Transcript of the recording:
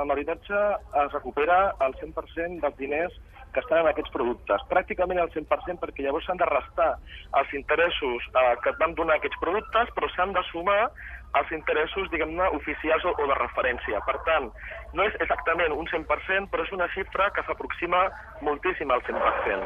amb l'habitatge es recupera el 100% dels diners que estan en aquests productes. Pràcticament el 100% perquè llavors s'han de restar els interessos eh, que et van donar aquests productes, però s'han de sumar els interessos, diguem-ne, oficials o, o de referència. Per tant, no és exactament un 100%, però és una xifra que s'aproxima moltíssim al 100%.